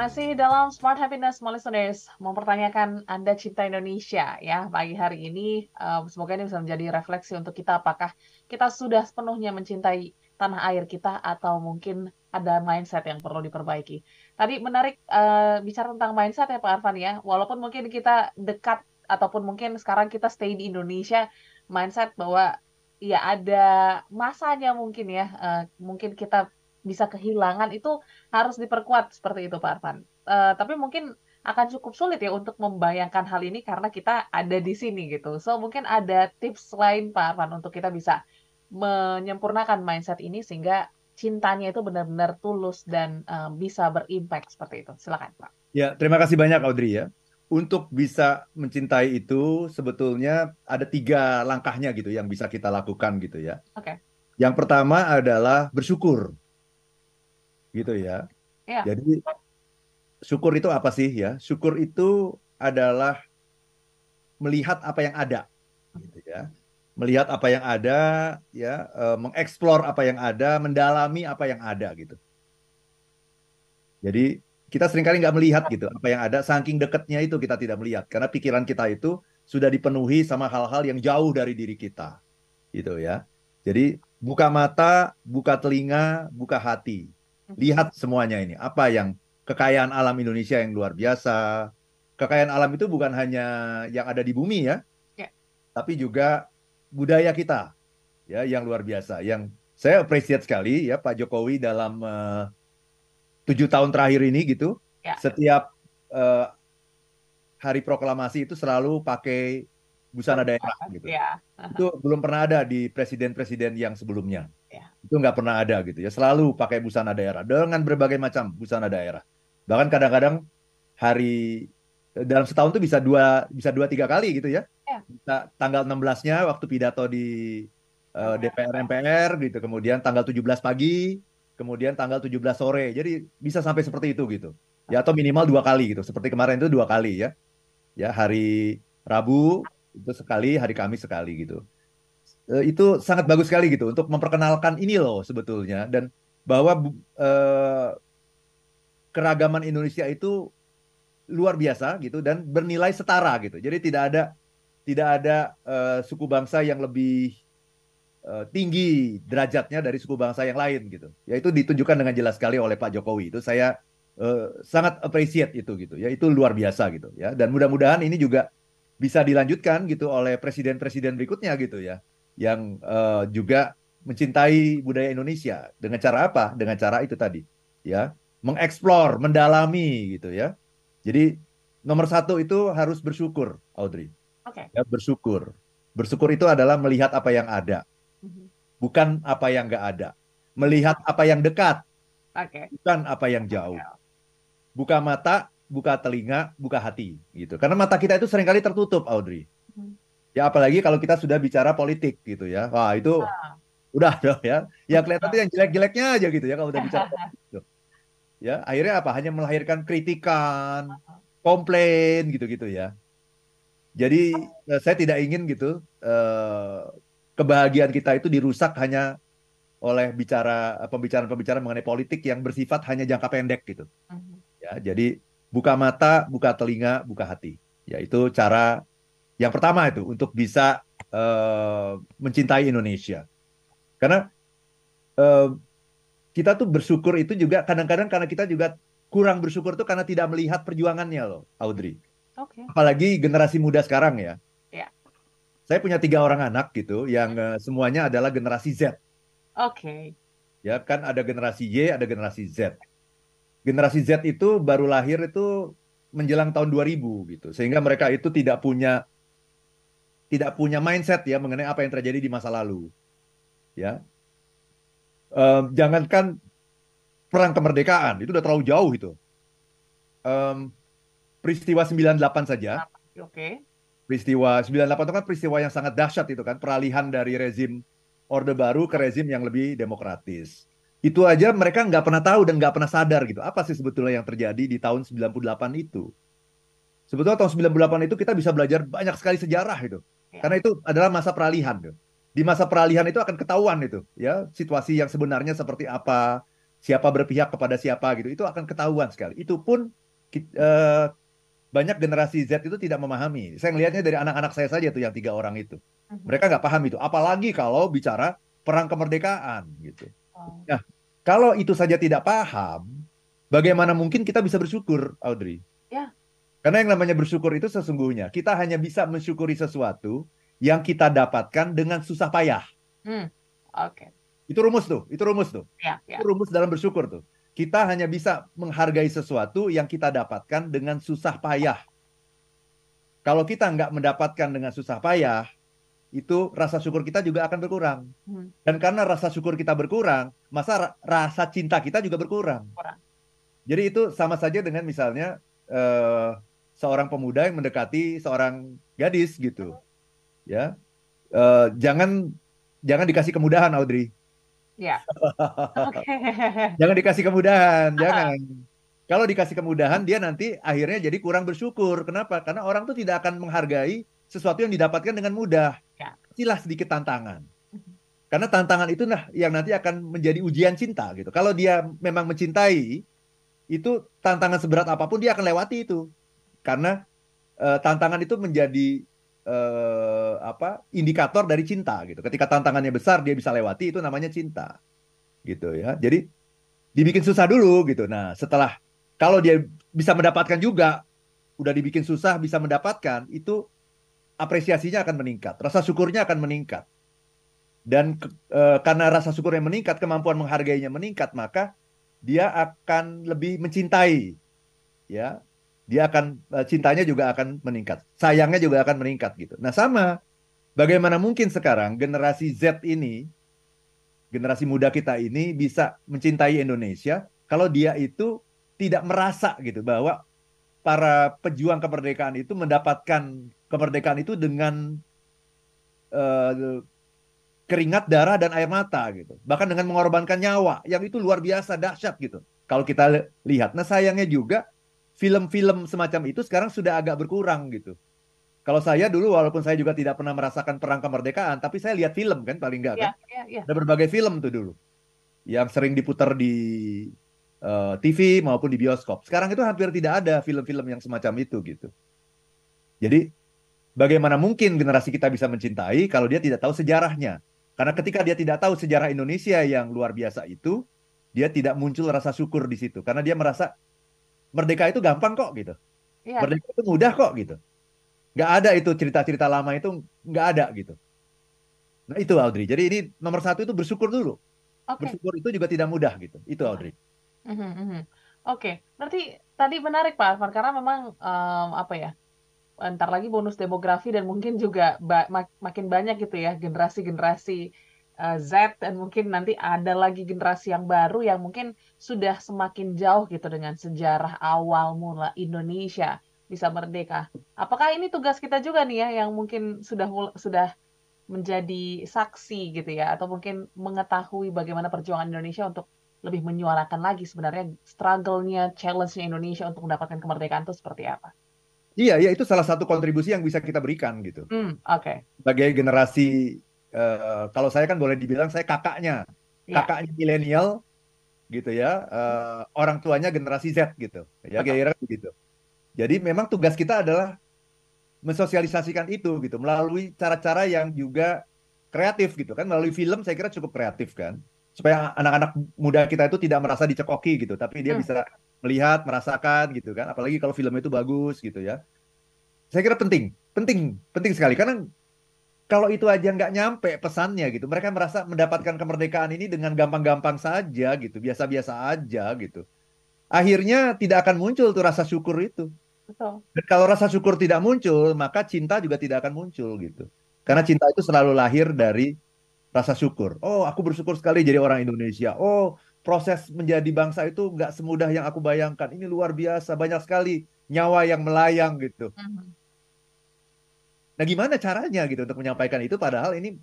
Masih dalam Smart Happiness Listeners, mempertanyakan Anda cinta Indonesia ya pagi hari ini. Uh, semoga ini bisa menjadi refleksi untuk kita apakah kita sudah sepenuhnya mencintai tanah air kita atau mungkin ada mindset yang perlu diperbaiki. Tadi menarik uh, bicara tentang mindset ya Pak Arfan ya. Walaupun mungkin kita dekat ataupun mungkin sekarang kita stay di Indonesia, mindset bahwa ya ada masanya mungkin ya, uh, mungkin kita bisa kehilangan itu harus diperkuat seperti itu Pak Arfan. Uh, tapi mungkin akan cukup sulit ya untuk membayangkan hal ini karena kita ada di sini gitu. So mungkin ada tips lain Pak Arfan untuk kita bisa menyempurnakan mindset ini sehingga cintanya itu benar-benar tulus dan uh, bisa berimpact seperti itu. Silakan Pak. Ya, terima kasih banyak Audrey ya. Untuk bisa mencintai itu sebetulnya ada tiga langkahnya gitu yang bisa kita lakukan gitu ya. Oke. Okay. Yang pertama adalah bersyukur gitu ya. ya. Jadi syukur itu apa sih ya? Syukur itu adalah melihat apa yang ada, gitu ya. Melihat apa yang ada, ya, e, mengeksplor apa yang ada, mendalami apa yang ada gitu. Jadi kita sering kali nggak melihat gitu apa yang ada, saking dekatnya itu kita tidak melihat karena pikiran kita itu sudah dipenuhi sama hal-hal yang jauh dari diri kita, gitu ya. Jadi buka mata, buka telinga, buka hati Lihat semuanya ini, apa yang kekayaan alam Indonesia yang luar biasa. Kekayaan alam itu bukan hanya yang ada di bumi ya, ya. tapi juga budaya kita ya yang luar biasa. Yang saya appreciate sekali ya Pak Jokowi dalam eh, tujuh tahun terakhir ini gitu, ya. setiap uh, hari proklamasi itu selalu pakai busana daerah gitu. Ya. Itu belum pernah ada di presiden-presiden yang sebelumnya. Itu nggak pernah ada gitu ya. Selalu pakai busana daerah dengan berbagai macam busana daerah. Bahkan kadang-kadang hari dalam setahun tuh bisa dua bisa dua tiga kali gitu ya. Bisa tanggal 16-nya waktu pidato di uh, eh, DPR MPR gitu. Kemudian tanggal 17 pagi, kemudian tanggal 17 sore. Jadi bisa sampai seperti itu gitu. Ya atau minimal dua kali gitu. Seperti kemarin itu dua kali ya. Ya hari Rabu itu sekali, hari Kamis sekali gitu. Eh, itu sangat bagus sekali gitu untuk memperkenalkan ini loh sebetulnya dan bahwa uh, keragaman Indonesia itu luar biasa gitu dan bernilai setara gitu. Jadi tidak ada tidak ada uh, suku bangsa yang lebih uh, tinggi derajatnya dari suku bangsa yang lain gitu. Ya itu ditunjukkan dengan jelas sekali oleh Pak Jokowi. Itu saya uh, sangat appreciate itu gitu. Ya itu luar biasa gitu ya. Dan mudah-mudahan ini juga bisa dilanjutkan gitu oleh presiden-presiden berikutnya gitu ya yang uh, juga mencintai budaya Indonesia dengan cara apa? Dengan cara itu tadi, ya, mengeksplor, mendalami gitu ya. Jadi nomor satu itu harus bersyukur, Audrey. Oke. Okay. Ya, bersyukur. Bersyukur itu adalah melihat apa yang ada, mm-hmm. bukan apa yang nggak ada. Melihat apa yang dekat, okay. bukan apa yang jauh. Buka mata, buka telinga, buka hati, gitu. Karena mata kita itu sering kali tertutup, Audrey. Ya apalagi kalau kita sudah bicara politik gitu ya. Wah, itu nah. udah dong ya. Ya kelihatan itu yang jelek-jeleknya aja gitu ya kalau udah bicara politik. Gitu. Ya, akhirnya apa? Hanya melahirkan kritikan, komplain gitu-gitu ya. Jadi eh, saya tidak ingin gitu eh, kebahagiaan kita itu dirusak hanya oleh bicara pembicaraan-pembicaraan mengenai politik yang bersifat hanya jangka pendek gitu. Mhm. Ya, jadi buka mata, buka telinga, buka hati. Ya, itu cara yang pertama itu untuk bisa uh, mencintai Indonesia. Karena uh, kita tuh bersyukur itu juga kadang-kadang karena kita juga kurang bersyukur tuh karena tidak melihat perjuangannya loh, Audrey. Okay. Apalagi generasi muda sekarang ya. Yeah. Saya punya tiga orang anak gitu, yang uh, semuanya adalah generasi Z. Oke. Okay. Ya kan ada generasi Y, ada generasi Z. Generasi Z itu baru lahir itu menjelang tahun 2000 gitu, sehingga mereka itu tidak punya tidak punya mindset ya mengenai apa yang terjadi di masa lalu. Ya, um, jangankan perang kemerdekaan itu udah terlalu jauh itu. Um, peristiwa 98 saja. Oke. Okay. Peristiwa 98 itu kan peristiwa yang sangat dahsyat itu kan peralihan dari rezim Orde Baru ke rezim yang lebih demokratis. Itu aja mereka nggak pernah tahu dan nggak pernah sadar gitu. Apa sih sebetulnya yang terjadi di tahun 98 itu? Sebetulnya tahun 98 itu kita bisa belajar banyak sekali sejarah itu. Ya. Karena itu adalah masa peralihan. Di masa peralihan itu akan ketahuan itu, ya situasi yang sebenarnya seperti apa, siapa berpihak kepada siapa gitu. Itu akan ketahuan sekali. Itu pun uh, banyak generasi Z itu tidak memahami. Saya melihatnya dari anak-anak saya saja tuh yang tiga orang itu. Mhm. Mereka nggak paham itu. Apalagi kalau bicara perang kemerdekaan gitu. Nah, kalau itu saja tidak paham, bagaimana mungkin kita bisa bersyukur, Audrey? Karena yang namanya bersyukur itu sesungguhnya kita hanya bisa mensyukuri sesuatu yang kita dapatkan dengan susah payah. Hmm. Oke. Okay. Itu rumus tuh, itu rumus tuh. Ya, ya. Itu rumus dalam bersyukur tuh. Kita hanya bisa menghargai sesuatu yang kita dapatkan dengan susah payah. Kalau kita nggak mendapatkan dengan susah payah, itu rasa syukur kita juga akan berkurang. Hmm. Dan karena rasa syukur kita berkurang, masa rasa cinta kita juga berkurang. Kurang. Jadi itu sama saja dengan misalnya uh, seorang pemuda yang mendekati seorang gadis gitu ya. Uh, jangan jangan dikasih kemudahan Audrey. Ya. Okay. jangan dikasih kemudahan jangan. Kalau dikasih kemudahan dia nanti akhirnya jadi kurang bersyukur. Kenapa? Karena orang tuh tidak akan menghargai sesuatu yang didapatkan dengan mudah. Ya. silah sedikit tantangan. Mhm. karena tantangan itu nah yang nanti akan menjadi ujian cinta gitu. Kalau dia memang mencintai itu tantangan seberat apa pun dia akan lewati itu karena uh, tantangan itu menjadi uh, apa indikator dari cinta gitu. Ketika tantangannya besar dia bisa lewati itu namanya cinta. Gitu ya. Jadi dibikin susah dulu gitu. Nah, setelah kalau dia bisa mendapatkan juga udah dibikin susah bisa mendapatkan itu apresiasinya akan meningkat, rasa syukurnya akan meningkat. Dan e, karena rasa syukurnya meningkat, kemampuan menghargainya meningkat, maka dia akan lebih mencintai ya dia akan eh, cintanya juga akan meningkat, sayangnya juga akan meningkat gitu. Nah sama, bagaimana mungkin sekarang generasi Z ini, generasi muda kita ini bisa mencintai Indonesia kalau dia itu tidak merasa gitu bahwa para pejuang kemerdekaan itu mendapatkan kemerdekaan itu dengan uh, keringat darah dan air mata gitu. Bahkan dengan mengorbankan nyawa yang itu luar biasa dahsyat gitu. Kalau kita lihat. Nah sayangnya juga film-film semacam itu sekarang sudah agak berkurang gitu. Kalau saya dulu walaupun saya juga tidak pernah merasakan perang kemerdekaan, tapi saya lihat film kan paling enggak kan. Ya, ya. Ada berbagai film tuh dulu yang sering diputar di uh, eh, TV maupun di bioskop. Sekarang itu hampir tidak ada film-film yang semacam itu gitu. Jadi bagaimana mungkin generasi kita bisa mencintai kalau dia tidak tahu sejarahnya? Karena ketika dia tidak tahu sejarah Indonesia yang luar biasa itu, dia tidak muncul rasa syukur di situ karena dia merasa merdeka itu gampang kok gitu. Iya. Merdeka itu mudah kok gitu. Nggak ada itu cerita-cerita lama itu nggak ada gitu. Nah itu Audrey. Jadi ini nomor satu itu bersyukur dulu. Okay. Bersyukur itu juga tidak mudah gitu. Itu Audrey. Mm -hmm. Oke, okay. berarti tadi menarik Pak Arfan karena memang um, apa ya? Ntar lagi bonus demografi dan mungkin juga ba mak makin banyak gitu ya generasi-generasi uh, Z dan mungkin nanti ada lagi generasi yang baru yang mungkin sudah semakin jauh gitu dengan sejarah awal mula Indonesia bisa merdeka. Apakah ini tugas kita juga nih ya yang mungkin sudah sudah menjadi saksi gitu ya atau mungkin mengetahui bagaimana perjuangan Indonesia untuk lebih menyuarakan lagi sebenarnya struggle-nya, challenge-nya Indonesia untuk mendapatkan kemerdekaan itu seperti apa? Iya, iya itu salah satu kontribusi yang bisa kita berikan gitu. Hmm, Oke. Okay. Sebagai generasi uh, kalau saya kan boleh dibilang saya kakaknya, ya. kakaknya milenial gitu ya, uh, orang tuanya generasi Z gitu, ya kira-kira begitu. Jadi memang tugas kita adalah mensosialisasikan itu gitu. Melalui cara-cara yang juga kreatif gitu kan, melalui film saya kira cukup kreatif kan, supaya anak-anak muda kita itu tidak merasa dicekoki gitu, tapi dia hmm. bisa melihat, merasakan gitu kan, apalagi kalau film itu bagus gitu ya. Saya kira penting, penting, penting sekali. Karena kalau itu aja nggak nyampe pesannya gitu, mereka merasa mendapatkan kemerdekaan ini dengan gampang-gampang saja gitu, biasa-biasa aja gitu. Akhirnya tidak akan muncul tuh rasa syukur itu. Betul. Dan kalau rasa syukur tidak muncul, maka cinta juga tidak akan muncul gitu. Karena cinta itu selalu lahir dari rasa syukur. Oh, aku bersyukur sekali jadi orang Indonesia. Oh, proses menjadi bangsa itu nggak semudah yang aku bayangkan. Ini luar biasa, banyak sekali nyawa yang melayang gitu. Uh -huh. Nah, gimana caranya gitu untuk menyampaikan itu padahal ini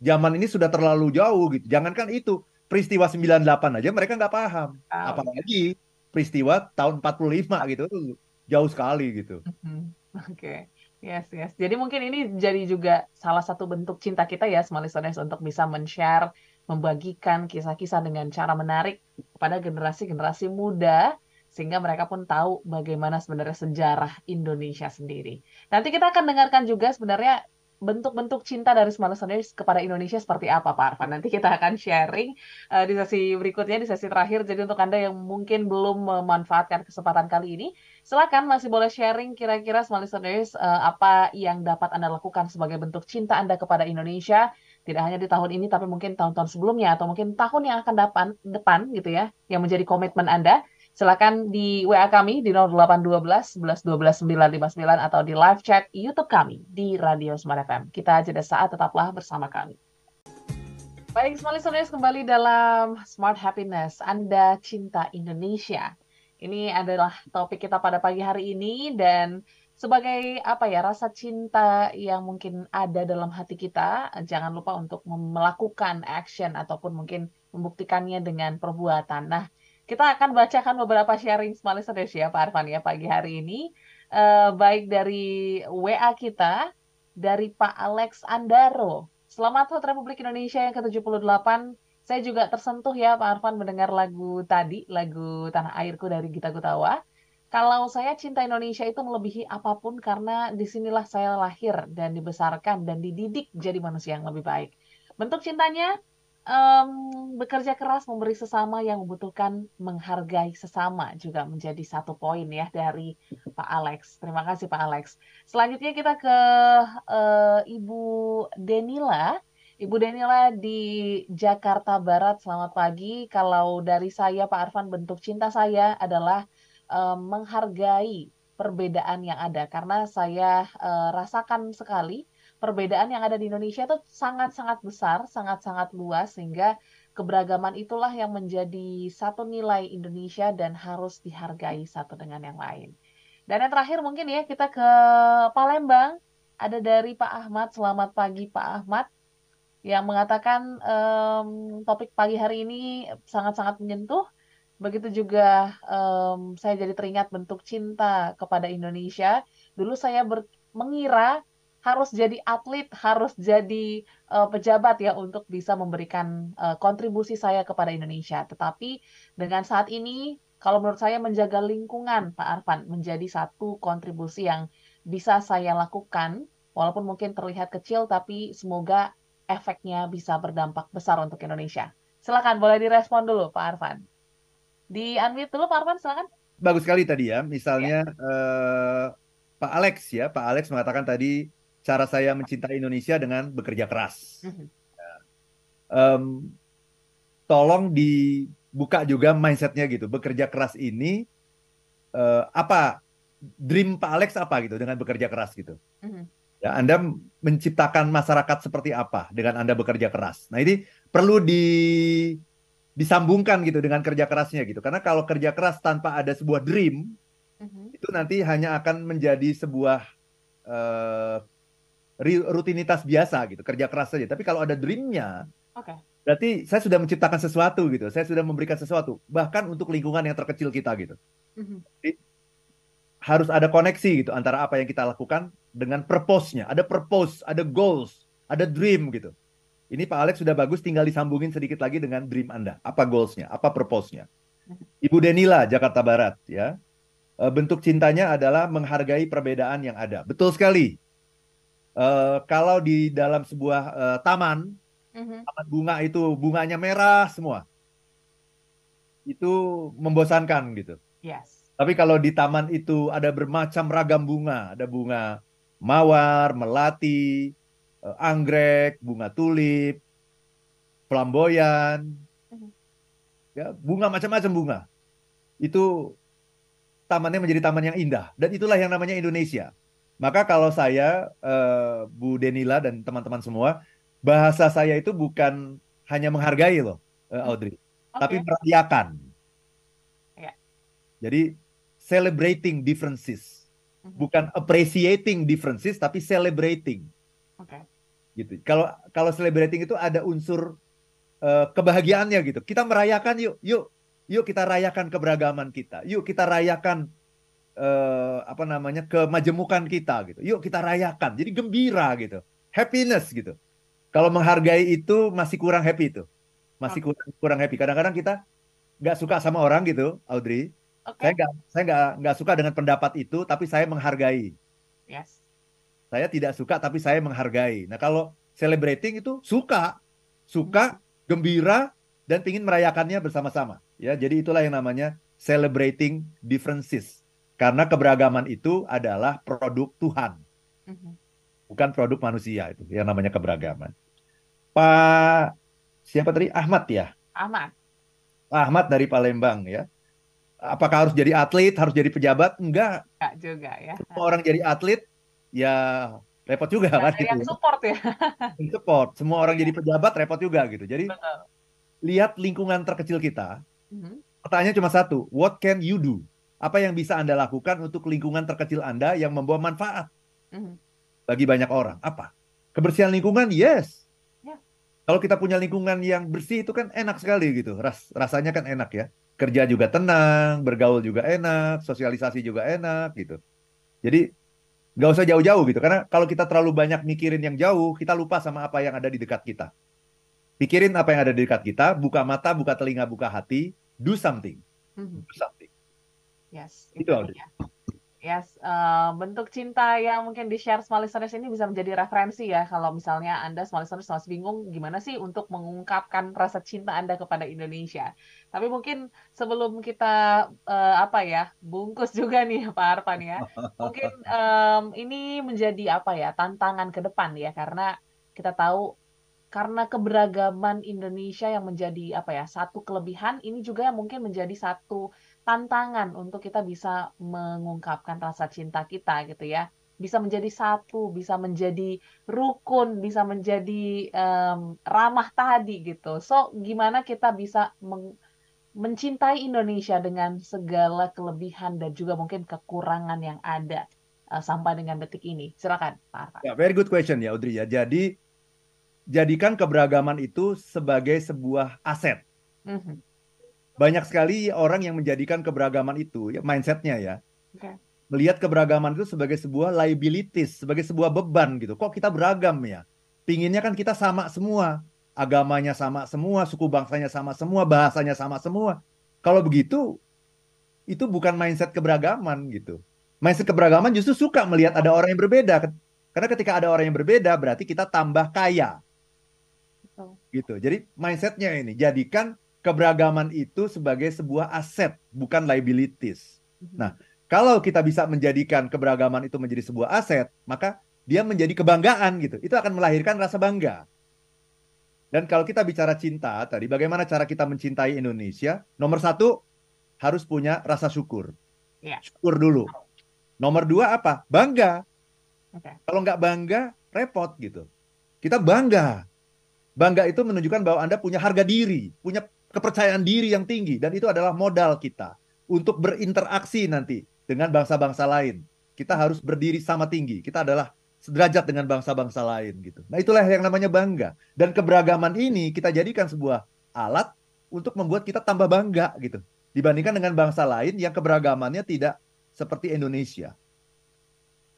zaman ini sudah terlalu jauh gitu. Jangankan itu, peristiwa 98 aja mereka nggak paham. Oh. Apalagi peristiwa tahun 45 gitu jauh sekali gitu. Mm-hmm. Oke. Okay. Yes, yes. Jadi mungkin ini jadi juga salah satu bentuk cinta kita ya, small listeners, untuk bisa men-share membagikan kisah-kisah dengan cara menarik kepada generasi-generasi muda sehingga mereka pun tahu bagaimana sebenarnya sejarah Indonesia sendiri. Nanti kita akan dengarkan juga sebenarnya bentuk-bentuk cinta dari Small Listeners kepada Indonesia seperti apa Pak Arfan. Nanti kita akan sharing uh, di sesi berikutnya, di sesi terakhir. Jadi untuk Anda yang mungkin belum memanfaatkan kesempatan kali ini, silakan masih boleh sharing kira-kira Small Listeners uh, apa yang dapat Anda lakukan sebagai bentuk cinta Anda kepada Indonesia. Tidak hanya di tahun ini, tapi mungkin tahun-tahun sebelumnya, atau mungkin tahun yang akan depan, depan gitu ya, yang menjadi komitmen Anda Silakan di WA kami di 0812 11 12 959 atau di live chat YouTube kami di Radio Smart FM. Kita jeda saat tetaplah bersama kami. Baik, semua listeners kembali dalam Smart Happiness. Anda cinta Indonesia. Ini adalah topik kita pada pagi hari ini dan sebagai apa ya rasa cinta yang mungkin ada dalam hati kita, jangan lupa untuk melakukan action ataupun mungkin membuktikannya dengan perbuatan. Nah, kita akan bacakan beberapa sharing small listeners ya Pak Arfan ya pagi hari ini. Uh, baik dari WA kita, dari Pak Alex Andaro. Selamat HUT Republik Indonesia yang ke-78. Saya juga tersentuh ya Pak Arfan mendengar lagu tadi, lagu Tanah Airku dari Gita Gutawa. Kalau saya cinta Indonesia itu melebihi apa pun karena di sinilah saya lahir dan dibesarkan dan dididik jadi manusia yang lebih baik. Bentuk cintanya um, bekerja keras memberi sesama yang membutuhkan menghargai sesama juga menjadi satu poin ya dari Pak Alex. Terima kasih Pak Alex. Selanjutnya kita ke uh, Ibu Denila. Ibu Denila di Jakarta Barat. Selamat pagi. Kalau dari saya Pak Arfan bentuk cinta saya adalah um, menghargai perbedaan yang ada karena saya uh, rasakan sekali perbedaan yang ada di Indonesia itu sangat-sangat besar, sangat-sangat luas sehingga keberagaman itulah yang menjadi satu nilai Indonesia dan harus dihargai satu dengan yang lain. Dan yang terakhir mungkin ya kita ke Palembang ada dari Pak Ahmad. Selamat pagi Pak Ahmad yang mengatakan um, topik pagi hari ini sangat-sangat menyentuh. Begitu juga um, saya jadi teringat bentuk cinta kepada Indonesia. Dulu saya mengira harus jadi atlet, harus jadi uh, pejabat ya untuk bisa memberikan uh, kontribusi saya kepada Indonesia. Tetapi dengan saat ini, kalau menurut saya menjaga lingkungan, Pak Arfan, menjadi satu kontribusi yang bisa saya lakukan, walaupun mungkin terlihat kecil, tapi semoga efeknya bisa berdampak besar untuk Indonesia. Silakan, boleh direspon dulu, Pak Arfan. Di unmute dulu, Pak Arfan, silakan. Bagus sekali tadi ya, misalnya ya. Uh, Pak Alex ya, Pak Alex mengatakan tadi cara saya mencintai Indonesia dengan bekerja keras. Um, tolong dibuka juga mindsetnya gitu. Bekerja keras ini uh, apa dream Pak Alex apa gitu dengan bekerja keras gitu. Mm-hmm. Ya, Anda menciptakan masyarakat seperti apa dengan Anda bekerja keras. Nah ini perlu di disambungkan gitu dengan kerja kerasnya gitu. Karena kalau kerja keras tanpa ada sebuah dream, mm-hmm. itu nanti hanya akan menjadi sebuah uh, rutinitas biasa gitu, kerja keras saja. Tapi kalau ada dreamnya, okay. berarti saya sudah menciptakan sesuatu gitu. Saya sudah memberikan sesuatu, bahkan untuk lingkungan yang terkecil kita gitu. Mm-hmm. Jadi, harus ada koneksi gitu antara apa yang kita lakukan dengan purpose-nya. Ada purpose, ada goals, ada dream gitu. Ini Pak Alex sudah bagus, tinggal disambungin sedikit lagi dengan dream Anda. Apa goals-nya? Apa purpose-nya? Ibu Denila, Jakarta Barat, ya. Eh, bentuk cintanya adalah menghargai perbedaan yang ada. Betul sekali uh, kalau di dalam sebuah uh, taman, mm-hmm. taman bunga itu bunganya merah semua, itu membosankan gitu. Yes. Tapi kalau di taman itu ada bermacam ragam bunga, ada bunga mawar, melati, uh, anggrek, bunga tulip, flamboyan, mm-hmm. ya bunga macam-macam bunga. Itu tamannya menjadi taman yang indah dan itulah yang namanya Indonesia. Maka kalau saya, uh, Bu Denila dan teman-teman semua, bahasa saya itu bukan hanya menghargai loh, uh, Audrey, okay. tapi merayakan. Yeah. Jadi celebrating differences, mm-hmm. bukan appreciating differences, tapi celebrating. Okay. Gitu. Kalau kalau celebrating itu ada unsur uh, kebahagiaannya gitu. Kita merayakan yuk, yuk, yuk kita rayakan keberagaman kita. Yuk kita rayakan uh, apa namanya kemajemukan kita gitu. Yuk kita rayakan. Jadi gembira gitu. Happiness gitu. Kalau menghargai itu masih kurang happy itu. masih kurang, kurang happy. Kadang-kadang kita nggak suka sama orang gitu, Audrey. Okay. Saya nggak saya nggak nggak suka dengan pendapat itu, tapi saya menghargai. Yes. Saya tidak suka, tapi saya menghargai. Nah kalau celebrating itu suka, suka, hmm. gembira, dan ingin merayakannya bersama-sama. Ya, jadi itulah yang namanya celebrating differences. Karena keberagaman itu adalah produk Tuhan. Mm-hmm. Bukan produk manusia itu yang namanya keberagaman. Pak siapa tadi? Ahmad ya? Ahmad. Ahmad dari Palembang ya. Apakah harus jadi atlet, harus jadi pejabat? Enggak. Enggak juga ya. Semua orang jadi atlet ya repot juga nah, kan gitu. Yang support ya. support. Semua orang jadi pejabat repot juga gitu. Jadi Betul. lihat lingkungan terkecil kita. Mm-hmm. Pertanyaannya cuma satu, what can you do? Apa yang bisa Anda lakukan untuk lingkungan terkecil Anda yang membawa manfaat mm-hmm. bagi banyak orang? Apa? Kebersihan lingkungan, yes. Yeah. Kalau kita punya lingkungan yang bersih itu kan enak sekali gitu. Ras rasanya kan enak ya. Kerja juga tenang, bergaul juga enak, sosialisasi juga enak gitu. Jadi nggak usah jauh-jauh gitu. Karena kalau kita terlalu banyak mikirin yang jauh, kita lupa sama apa yang ada di dekat kita. Pikirin apa yang ada di dekat kita, buka mata, buka telinga, buka hati, do something. Mm-hmm. Do something. Yes. Itu ya. Yes, uh, bentuk cinta yang mungkin di share small listeners ini bisa menjadi referensi ya kalau misalnya Anda small listeners masih bingung gimana sih untuk mengungkapkan rasa cinta Anda kepada Indonesia. Tapi mungkin sebelum kita uh, apa ya bungkus juga nih Pak Arpan ya, mungkin um, ini menjadi apa ya tantangan ke depan ya karena kita tahu karena keberagaman Indonesia yang menjadi apa ya satu kelebihan ini juga yang mungkin menjadi satu tantangan untuk kita bisa mengungkapkan rasa cinta kita gitu ya. Bisa menjadi satu bisa menjadi rukun bisa menjadi um, ramah tadi gitu. So gimana kita bisa meng mencintai Indonesia dengan segala kelebihan dan juga mungkin kekurangan yang ada uh, sampai dengan detik ini? Silakan Pak Arfa. Ya, very good question ya Audrey ya. Jadi jadikan keberagaman itu sebagai sebuah aset. Mm -hmm banyak sekali orang yang menjadikan keberagaman itu ya mindsetnya ya. Okay. melihat keberagaman itu sebagai sebuah liabilities sebagai sebuah beban gitu. Kok kita beragam ya? Pinginnya kan kita sama semua. Agamanya sama semua suku bangsanya sama semua bahasanya sama semua. Kalau begitu itu bukan mindset keberagaman gitu. Mindset keberagaman justru suka melihat ada orang yang berbeda. Karena ketika ada orang yang berbeda berarti kita tambah kaya. Gitu. Jadi mindsetnya ini jadikan keberagaman itu sebagai sebuah aset, bukan liabilities. Mhm. Nah, kalau kita bisa menjadikan keberagaman itu menjadi sebuah aset, maka dia menjadi kebanggaan gitu. Itu akan melahirkan rasa bangga. Dan kalau kita bicara cinta tadi, bagaimana cara kita mencintai Indonesia? Nomor satu, harus punya rasa syukur. Ya. Syukur dulu. Nomor dua apa? Bangga. Okay. Kalau nggak bangga, repot gitu. Kita bangga. Bangga itu menunjukkan bahwa Anda punya harga diri, punya kepercayaan diri yang tinggi dan itu adalah modal kita untuk berinteraksi nanti dengan bangsa-bangsa lain. Kita harus berdiri sama tinggi. Kita adalah sederajat dengan bangsa-bangsa lain gitu. Nah, itulah yang namanya bangga. Dan keberagaman ini kita jadikan sebuah alat untuk membuat kita tambah bangga gitu. Dibandingkan dengan bangsa lain yang keberagamannya tidak seperti Indonesia.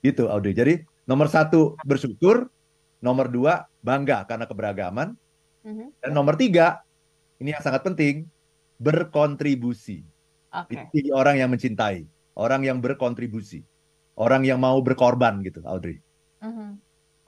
Gitu, Audrey. Jadi nomor satu bersyukur, nomor dua bangga karena keberagaman, mhm. dan nomor tiga ini yang sangat penting, berkontribusi. Okay. Jadi orang yang mencintai, orang yang berkontribusi, orang yang mau berkorban gitu, Audrey. Mm -hmm.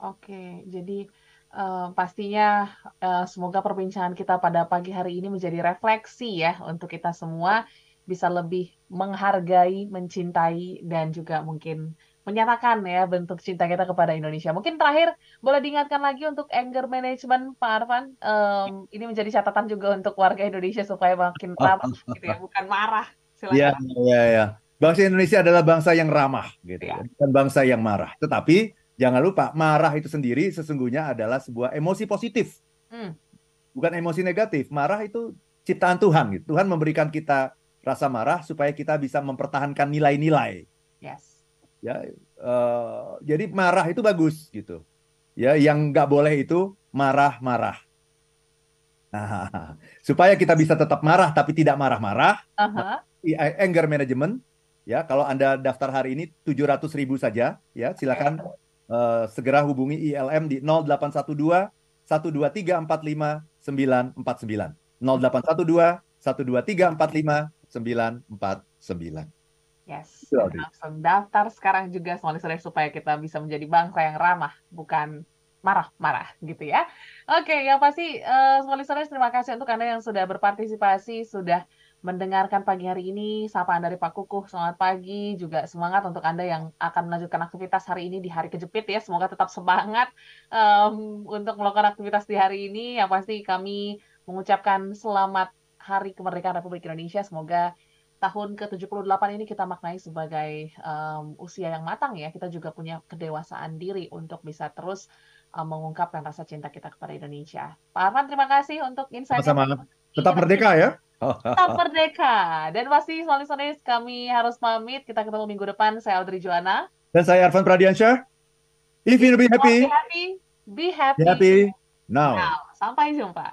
Oke, okay. jadi uh, pastinya uh, semoga perbincangan kita pada pagi hari ini menjadi refleksi ya untuk kita semua bisa lebih menghargai, mencintai dan juga mungkin menyatakan ya bentuk cinta kita kepada Indonesia. Mungkin terakhir boleh diingatkan lagi untuk anger management Pak Arfan. Um, ini menjadi catatan juga untuk warga Indonesia supaya makin ramah gitu ya, bukan marah. Iya, iya, iya. Bangsa Indonesia adalah bangsa yang ramah gitu, ya. bukan bangsa yang marah. Tetapi jangan lupa marah itu sendiri sesungguhnya adalah sebuah emosi positif. Hmm. Bukan emosi negatif. Marah itu ciptaan Tuhan gitu. Tuhan memberikan kita rasa marah supaya kita bisa mempertahankan nilai-nilai. Yes ya uh, jadi marah itu bagus gitu ya yang nggak boleh itu marah-marah nah, supaya kita bisa tetap marah tapi tidak marah-marah uh-huh. anger management ya kalau anda daftar hari ini 700 ribu saja ya silakan uh, segera hubungi ILM di 0812 123 45 949 0812 123 45 949. Yes. Langsung daftar sekarang juga listener supaya kita bisa menjadi bangsa yang ramah, bukan marah-marah gitu ya. Oke, yang pasti uh, small listeners terima kasih untuk Anda yang sudah berpartisipasi, sudah mendengarkan pagi hari ini. Sapaan dari Pak Kukuh, selamat pagi. Juga semangat untuk Anda yang akan melanjutkan aktivitas hari ini di hari kejepit ya. Semoga tetap semangat um, untuk melakukan aktivitas di hari ini. Yang pasti kami mengucapkan selamat Hari Kemerdekaan Republik Indonesia. Semoga tahun ke-78 ini kita maknai sebagai um, usia yang matang ya. Kita juga punya kedewasaan diri untuk bisa terus um, mengungkapkan rasa cinta kita kepada Indonesia. Pak Arman, terima kasih untuk insight. Sama-sama. Tetap merdeka ya. Tetap merdeka. Dan pasti solis kami harus pamit. Kita ketemu minggu depan. Saya Audrey Joana. Dan saya Arvan Pradiansyah. If you be happy, be happy, be happy, be happy now. now. Sampai jumpa.